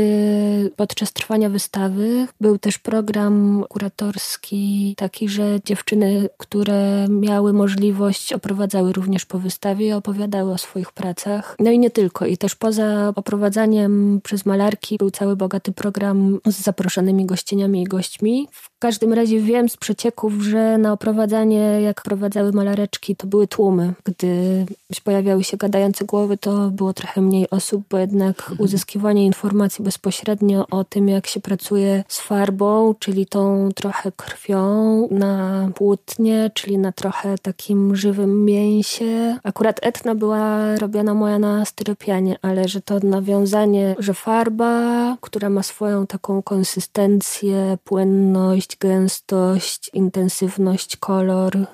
podczas trwania wystawy był też program kuratorski taki, że dziewczyny, które miały możliwość oprowadzały również po wystawie i opowiadały o swoich pracach. No i nie tylko. I też poza oprowadzaniem przez malarki był cały bogaty program z zaproszonymi gościniami i gośćmi. W każdym razie wiem z przecieków, że na oprowadzanie, jak prowadzały malareczki, to były tłumy. Gdy pojawiały się gadające głowy, to było trochę mniej osób, bo jednak mhm. uzyskiwanie informacji bezpośrednio o tym, jak się pracuje z farbą, czyli tą trochę krwią na płótnie, czyli na trochę takim żywym mięsie. Akurat etna była robiona moja na styropianie, ale że to nawiązanie, że farba, która ma swoją taką konsystencję, płynność, gęstość, intensywność, kolor,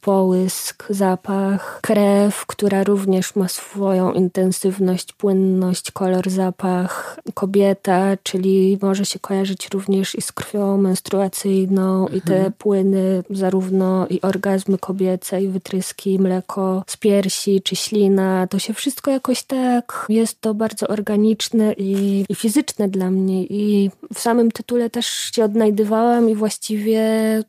połysk, zapach, krew, która również ma swoją intensywność, płynność, kolor, zapach, kobieta, czyli może się kojarzyć również i z krwią menstruacyjną mhm. i te mhm. płyny, zarówno i orgazmy kobiece, i wytryski, mleko z piersi, czy ślina, to się wszystko jakoś tak, jest to bardzo organiczne i, i fizyczne dla mnie i w samym tytule też się odnajdywałam i właściwie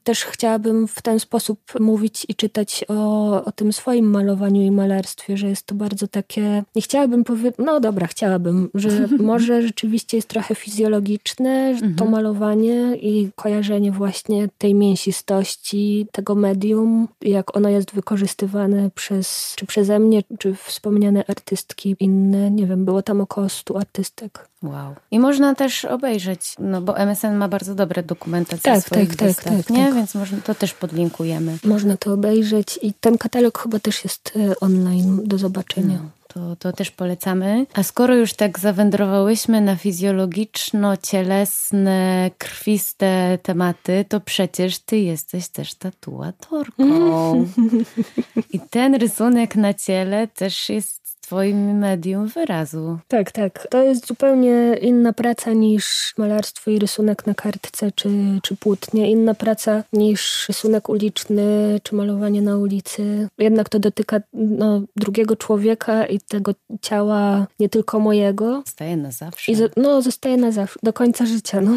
też chciałabym w ten sposób mówić i czytać o, o tym swoim malowaniu i malarstwie, że jest to bardzo takie. Nie chciałabym powiedzieć, no dobra, chciałabym, że może rzeczywiście jest trochę fizjologiczne to mhm. malowanie i kojarzenie właśnie tej mięsistości, tego medium, jak ono jest wykorzystywane przez, czy przeze mnie, czy wspomniane artystki inne. Nie wiem, było tam około stu artystek. Wow. I można też obejrzeć, no bo MSN ma bardzo dobre dokumentacje tak, swoich tak, wystaw, tak, tak, nie? Tak. Więc można, to też podlinkujemy. Można to obejrzeć i ten katalog chyba też jest e, online do zobaczenia. No. To, to też polecamy. A skoro już tak zawędrowałyśmy na fizjologiczno-cielesne, krwiste tematy, to przecież ty jesteś też tatuatorką. I ten rysunek na ciele też jest swoim medium wyrazu. Tak, tak. To jest zupełnie inna praca niż malarstwo i rysunek na kartce czy, czy płótnie. Inna praca niż rysunek uliczny czy malowanie na ulicy. Jednak to dotyka no, drugiego człowieka i tego ciała nie tylko mojego. Zostaje na zawsze. I no, zostaje na zawsze. Do końca życia. No.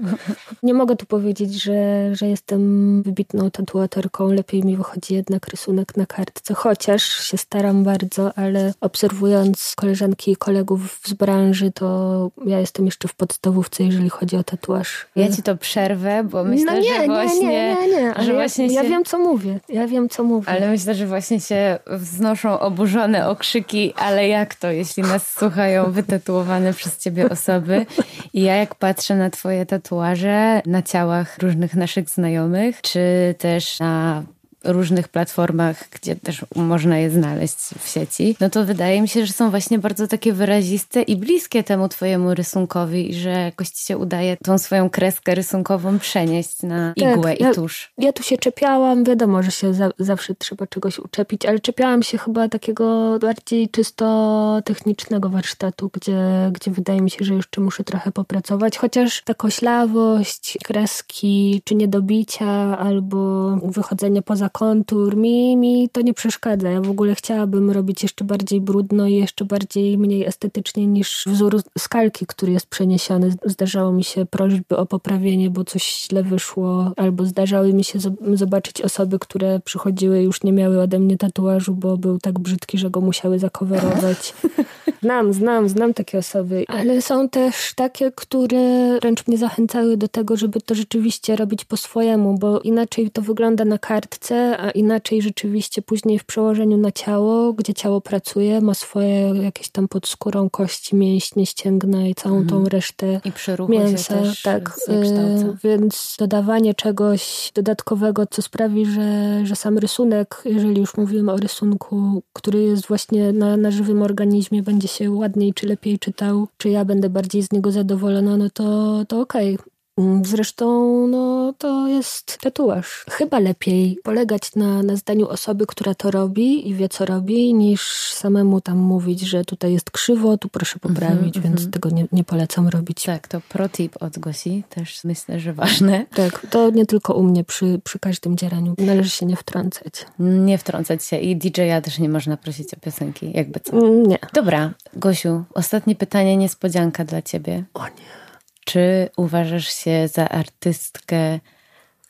nie mogę tu powiedzieć, że, że jestem wybitną tatuatorką. Lepiej mi wychodzi jednak rysunek na kartce. Chociaż się staram bardzo, ale obserwując koleżanki i kolegów z branży, to ja jestem jeszcze w podstawówce, jeżeli chodzi o tatuaż. Ja ci to przerwę, bo myślę, no nie, że właśnie... Nie, nie, nie, nie. Że ja, właśnie się... ja wiem, co mówię. Ja wiem, co mówię. Ale myślę, że właśnie się wznoszą oburzone okrzyki, ale jak to, jeśli nas słuchają wytatuowane przez ciebie osoby? I ja jak patrzę na twoje tatuaże na ciałach różnych naszych znajomych, czy też na różnych platformach, gdzie też można je znaleźć w sieci, no to wydaje mi się, że są właśnie bardzo takie wyraziste i bliskie temu twojemu rysunkowi i że jakoś ci się udaje tą swoją kreskę rysunkową przenieść na tak, igłę ja, i tusz. Ja tu się czepiałam, wiadomo, że się za, zawsze trzeba czegoś uczepić, ale czepiałam się chyba takiego bardziej czysto technicznego warsztatu, gdzie, gdzie wydaje mi się, że jeszcze muszę trochę popracować, chociaż ta koślawość, kreski, czy niedobicia, albo wychodzenie poza kontur. Mi, mi to nie przeszkadza. Ja w ogóle chciałabym robić jeszcze bardziej brudno i jeszcze bardziej mniej estetycznie niż wzór skalki, który jest przeniesiony. Zdarzało mi się prośby o poprawienie, bo coś źle wyszło, albo zdarzały mi się zobaczyć osoby, które przychodziły już nie miały ode mnie tatuażu, bo był tak brzydki, że go musiały zakowerować. Znam, znam, znam takie osoby, ale są też takie, które wręcz mnie zachęcały do tego, żeby to rzeczywiście robić po swojemu, bo inaczej to wygląda na kartce, a inaczej rzeczywiście później w przełożeniu na ciało, gdzie ciało pracuje, ma swoje jakieś tam pod skórą kości, mięśnie, ścięgna i całą mhm. tą resztę I mięsa. tak, y, więc dodawanie czegoś dodatkowego, co sprawi, że, że sam rysunek, jeżeli już mówimy o rysunku, który jest właśnie na, na żywym organizmie, będzie się ładniej czy lepiej czytał, czy ja będę bardziej z niego zadowolona, no to, to okej. Okay. Mm, zresztą, no, to jest tatuaż. Chyba lepiej polegać na, na zdaniu osoby, która to robi i wie, co robi, niż samemu tam mówić, że tutaj jest krzywo, tu proszę mhm, poprawić, mm -hmm, więc -hmm. tego nie, nie polecam robić. Tak, to protip od Gosi, też myślę, że ważne. Tak, to nie tylko u mnie, przy, przy każdym dzieraniu. Należy się nie wtrącać. Nie wtrącać się i DJ-a też nie można prosić o piosenki, jakby co. Mm, nie. Dobra, Gosiu, ostatnie pytanie, niespodzianka dla ciebie. O nie. Czy uważasz się za artystkę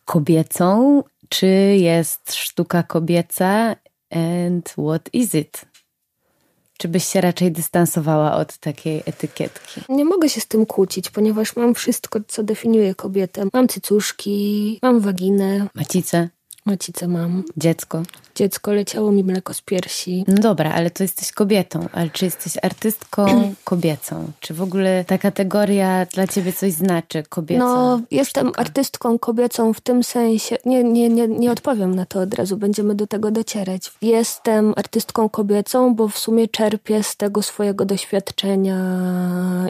kobiecą, czy jest sztuka kobieca and what is it? Czy byś się raczej dystansowała od takiej etykietki? Nie mogę się z tym kłócić, ponieważ mam wszystko, co definiuje kobietę. Mam cycuszki, mam waginę. Macicę? Macicę mam. Dziecko? dziecko, leciało mi mleko z piersi. No dobra, ale to jesteś kobietą, ale czy jesteś artystką kobiecą? Czy w ogóle ta kategoria dla ciebie coś znaczy, kobieca? No, jestem sztuka? artystką kobiecą w tym sensie, nie, nie, nie, nie odpowiem na to od razu, będziemy do tego docierać. Jestem artystką kobiecą, bo w sumie czerpię z tego swojego doświadczenia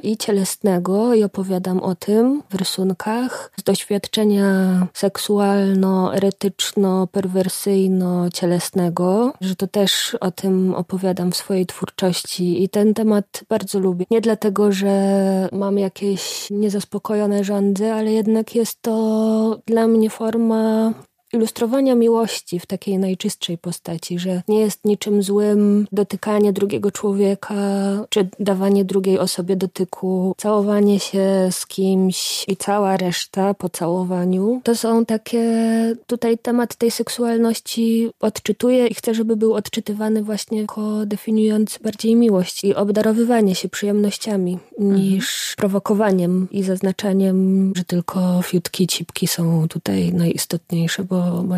i cielesnego i opowiadam o tym w rysunkach, z doświadczenia seksualno-eretyczno-perwersyjno-cielesnego cielesnego, że to też o tym opowiadam w swojej twórczości i ten temat bardzo lubię. Nie dlatego, że mam jakieś niezaspokojone rządy, ale jednak jest to dla mnie forma ilustrowania miłości w takiej najczystszej postaci, że nie jest niczym złym dotykanie drugiego człowieka, czy dawanie drugiej osobie dotyku, całowanie się z kimś i cała reszta po całowaniu. To są takie, tutaj temat tej seksualności odczytuję i chcę, żeby był odczytywany właśnie jako definiujący bardziej miłość i obdarowywanie się przyjemnościami mhm. niż prowokowaniem i zaznaczaniem, że tylko fiutki, cipki są tutaj najistotniejsze, bo bo,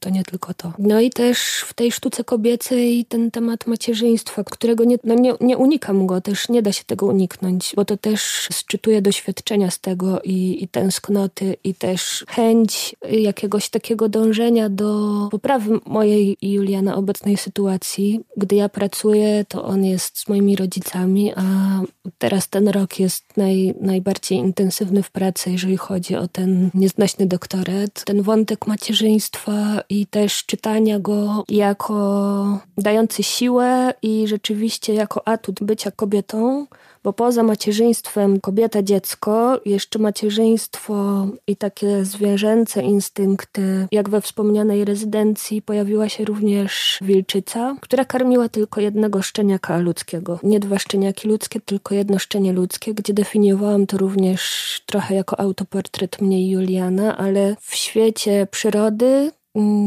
to nie tylko to. No i też w tej sztuce kobiecej ten temat macierzyństwa, którego nie, no nie, nie unikam go, też nie da się tego uniknąć, bo to też sczytuję doświadczenia z tego i, i tęsknoty i też chęć jakiegoś takiego dążenia do poprawy mojej i Juliana obecnej sytuacji. Gdy ja pracuję, to on jest z moimi rodzicami, a teraz ten rok jest naj, najbardziej intensywny w pracy, jeżeli chodzi o ten nieznośny doktorat. Ten wątek macierzyństwa macierzyństwa i też czytania go jako dający siłę i rzeczywiście jako atut bycia kobietą, bo poza macierzyństwem kobieta, dziecko, jeszcze macierzyństwo i takie zwierzęce instynkty, jak we wspomnianej rezydencji pojawiła się również wilczyca, która karmiła tylko jednego szczeniaka ludzkiego. Nie dwa szczeniaki ludzkie, tylko jedno szczenie ludzkie, gdzie definiowałam to również trochę jako autoportret mnie i Juliana, ale w świecie przyrody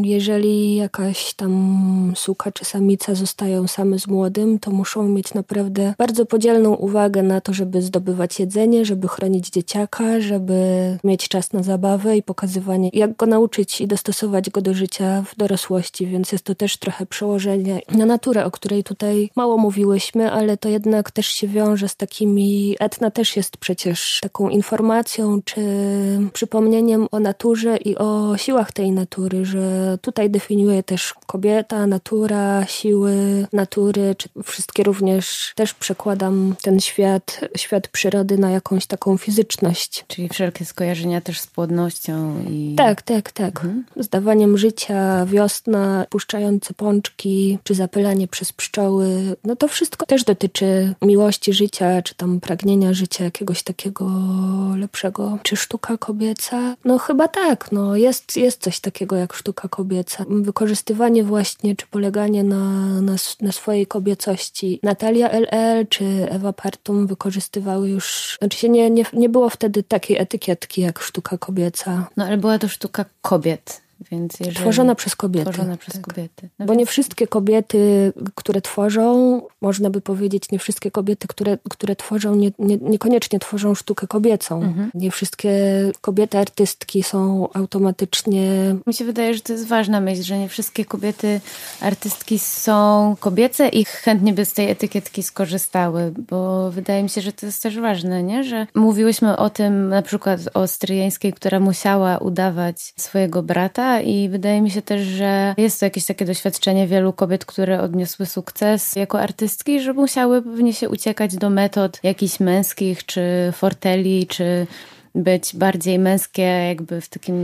jeżeli jakaś tam suka czy samica zostają same z młodym, to muszą mieć naprawdę bardzo podzielną uwagę na to, żeby zdobywać jedzenie, żeby chronić dzieciaka, żeby mieć czas na zabawę i pokazywanie, jak go nauczyć i dostosować go do życia w dorosłości, więc jest to też trochę przełożenie na naturę, o której tutaj mało mówiłyśmy, ale to jednak też się wiąże z takimi, etna też jest przecież taką informacją czy przypomnieniem o naturze i o siłach tej natury, że tutaj definiuje też kobieta, natura, siły natury, czy wszystkie również też przekładam ten świat, świat przyrody na jakąś taką fizyczność. Czyli wszelkie skojarzenia też z płodnością i... Tak, tak, tak. Mhm. Z dawaniem życia, wiosna, puszczające pączki, czy zapylanie przez pszczoły. No to wszystko też dotyczy miłości życia, czy tam pragnienia życia jakiegoś takiego lepszego. Czy sztuka kobieca? No chyba tak, no jest, jest coś takiego jak sztuka kobieca. Wykorzystywanie właśnie, czy poleganie na, na, na swojej kobiecości. Natalia LL czy Ewa Partum wykorzystywały już, znaczy się nie, nie, nie było wtedy takiej etykietki jak sztuka kobieca. No ale była to sztuka kobiet. Więc jeżeli... Tworzona przez kobiety. Tworzona przez tak. kobiety. No Bo więc... nie wszystkie kobiety, które tworzą, można by powiedzieć, nie wszystkie kobiety, które, które tworzą, nie, nie, niekoniecznie tworzą sztukę kobiecą. Mhm. Nie wszystkie kobiety artystki są automatycznie... Mi się wydaje, że to jest ważna myśl, że nie wszystkie kobiety artystki są kobiece i chętnie by z tej etykietki skorzystały, bo wydaje mi się, że to jest też ważne, nie? że mówiłyśmy o tym na przykład o Stryjeńskiej, która musiała udawać swojego brata, i wydaje mi się też, że jest to jakieś takie doświadczenie wielu kobiet, które odniosły sukces jako artystki, że musiały pewnie się uciekać do metod jakichś męskich, czy forteli, czy być bardziej męskie, jakby w takim.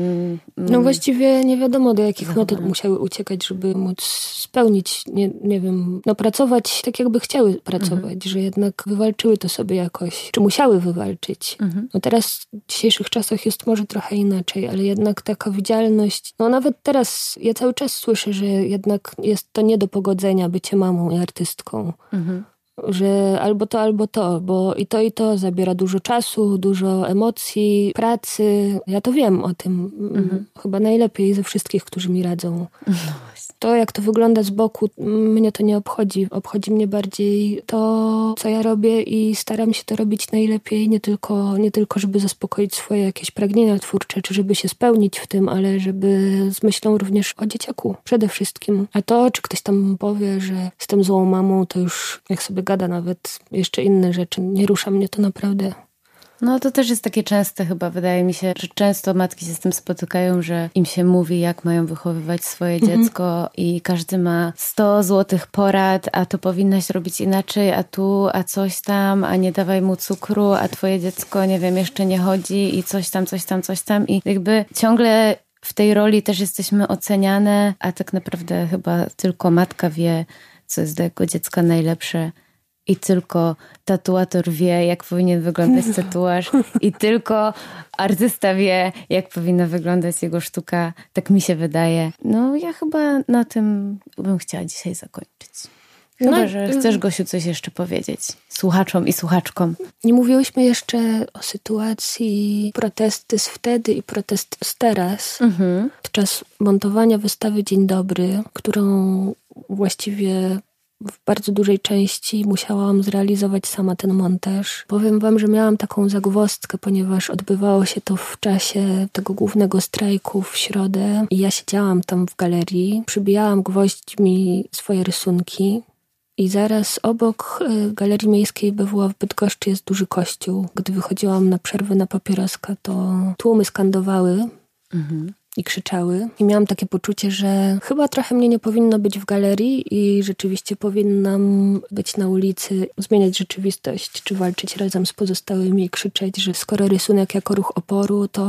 No mm, właściwie nie wiadomo, do jakich metod musiały uciekać, żeby móc spełnić, nie, nie wiem, no pracować tak, jakby chciały pracować, mhm. że jednak wywalczyły to sobie jakoś, czy musiały wywalczyć. Mhm. No teraz w dzisiejszych czasach jest może trochę inaczej, ale jednak taka widzialność, no nawet teraz ja cały czas słyszę, że jednak jest to nie do pogodzenia bycie mamą i artystką. Mhm że albo to, albo to, bo i to, i to zabiera dużo czasu, dużo emocji, pracy. Ja to wiem o tym mhm. chyba najlepiej ze wszystkich, którzy mi radzą. No to, jak to wygląda z boku, mnie to nie obchodzi. Obchodzi mnie bardziej to, co ja robię i staram się to robić najlepiej, nie tylko, nie tylko żeby zaspokoić swoje jakieś pragnienia twórcze, czy żeby się spełnić w tym, ale żeby z myślą również o dzieciaku przede wszystkim. A to, czy ktoś tam powie, że jestem złą mamą, to już jak sobie gada nawet jeszcze inne rzeczy. Nie rusza mnie to naprawdę. No to też jest takie częste chyba, wydaje mi się, że często matki się z tym spotykają, że im się mówi, jak mają wychowywać swoje mhm. dziecko i każdy ma 100 złotych porad, a to powinnaś robić inaczej, a tu, a coś tam, a nie dawaj mu cukru, a twoje dziecko, nie wiem, jeszcze nie chodzi i coś tam, coś tam, coś tam i jakby ciągle w tej roli też jesteśmy oceniane, a tak naprawdę chyba tylko matka wie, co jest dla jego dziecka najlepsze i tylko tatuator wie, jak powinien wyglądać tatuaż i tylko artysta wie, jak powinna wyglądać jego sztuka. Tak mi się wydaje. No ja chyba na tym bym chciała dzisiaj zakończyć. Chyba, no, że chcesz, Gosiu, coś jeszcze powiedzieć słuchaczom i słuchaczkom. Nie mówiłyśmy jeszcze o sytuacji protesty z wtedy i protest z teraz. Mhm. Podczas montowania wystawy Dzień Dobry, którą właściwie w bardzo dużej części musiałam zrealizować sama ten montaż. Powiem wam, że miałam taką zagwozdkę, ponieważ odbywało się to w czasie tego głównego strajku w środę i ja siedziałam tam w galerii, przybijałam gwoźdźmi swoje rysunki i zaraz obok y, Galerii Miejskiej BWA w Bydgoszczy jest duży kościół. Gdy wychodziłam na przerwę na papieroska, to tłumy skandowały. Mhm i krzyczały. I miałam takie poczucie, że chyba trochę mnie nie powinno być w galerii i rzeczywiście powinnam być na ulicy, zmieniać rzeczywistość, czy walczyć razem z pozostałymi i krzyczeć, że skoro rysunek jako ruch oporu, to...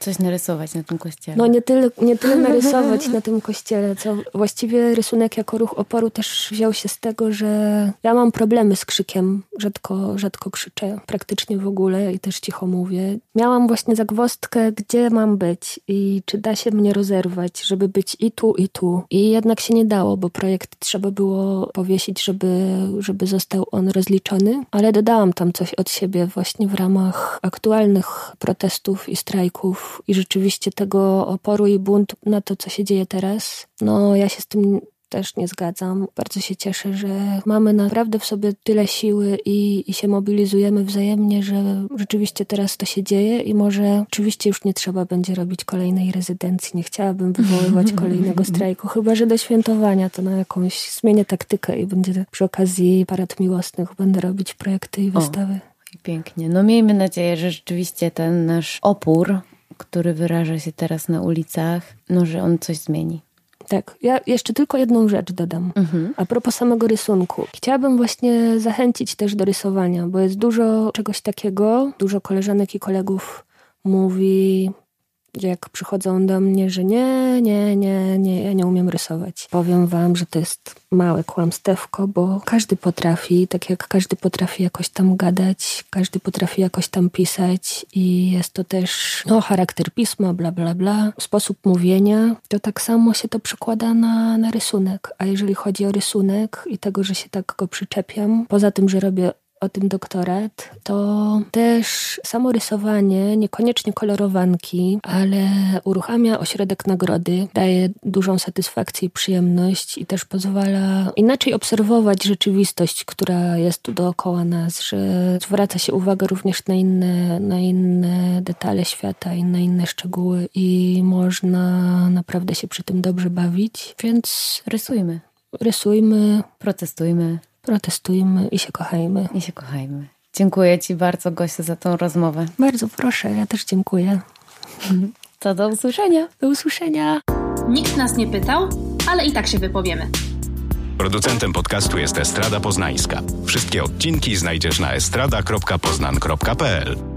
Coś narysować na tym kościele. No nie tyle, nie tyle narysować na tym kościele, co właściwie rysunek jako ruch oporu też wziął się z tego, że ja mam problemy z krzykiem. Rzadko, rzadko krzyczę, praktycznie w ogóle i też cicho mówię. Miałam właśnie zagwostkę, gdzie mam być i czy da się mnie rozerwać, żeby być i tu, i tu. I jednak się nie dało, bo projekt trzeba było powiesić, żeby, żeby został on rozliczony, ale dodałam tam coś od siebie właśnie w ramach aktualnych protestów i strajków i rzeczywiście tego oporu i buntu na to, co się dzieje teraz. No, ja się z tym też nie zgadzam. Bardzo się cieszę, że mamy naprawdę w sobie tyle siły i, i się mobilizujemy wzajemnie, że rzeczywiście teraz to się dzieje i może oczywiście już nie trzeba będzie robić kolejnej rezydencji. Nie chciałabym wywoływać kolejnego strajku, chyba że do świętowania to na jakąś zmienię taktykę i będzie przy okazji parad miłosnych będę robić projekty i wystawy. O, pięknie. No miejmy nadzieję, że rzeczywiście ten nasz opór, który wyraża się teraz na ulicach, no że on coś zmieni. Tak, ja jeszcze tylko jedną rzecz dodam. Mhm. A propos samego rysunku. Chciałabym właśnie zachęcić też do rysowania, bo jest dużo czegoś takiego. Dużo koleżanek i kolegów mówi, jak przychodzą do mnie, że nie, nie, nie, nie, ja nie umiem rysować. Powiem wam, że to jest małe kłamstewko, bo każdy potrafi, tak jak każdy potrafi jakoś tam gadać, każdy potrafi jakoś tam pisać i jest to też no, charakter pisma, bla, bla, bla, sposób mówienia, to tak samo się to przekłada na, na rysunek. A jeżeli chodzi o rysunek i tego, że się tak go przyczepiam, poza tym, że robię o tym doktorat, to też samo rysowanie, niekoniecznie kolorowanki, ale uruchamia ośrodek nagrody, daje dużą satysfakcję i przyjemność i też pozwala inaczej obserwować rzeczywistość, która jest tu dookoła nas, że zwraca się uwagę również na inne, na inne detale świata i na inne szczegóły i można naprawdę się przy tym dobrze bawić, więc rysujmy. Rysujmy, protestujmy, protestujmy i się kochajmy. I się kochajmy. Dziękuję Ci bardzo, Gosiu, za tą rozmowę. Bardzo proszę, ja też dziękuję. To do usłyszenia. Do usłyszenia. Nikt nas nie pytał, ale i tak się wypowiemy. Producentem podcastu jest Estrada Poznańska. Wszystkie odcinki znajdziesz na estrada.poznan.pl.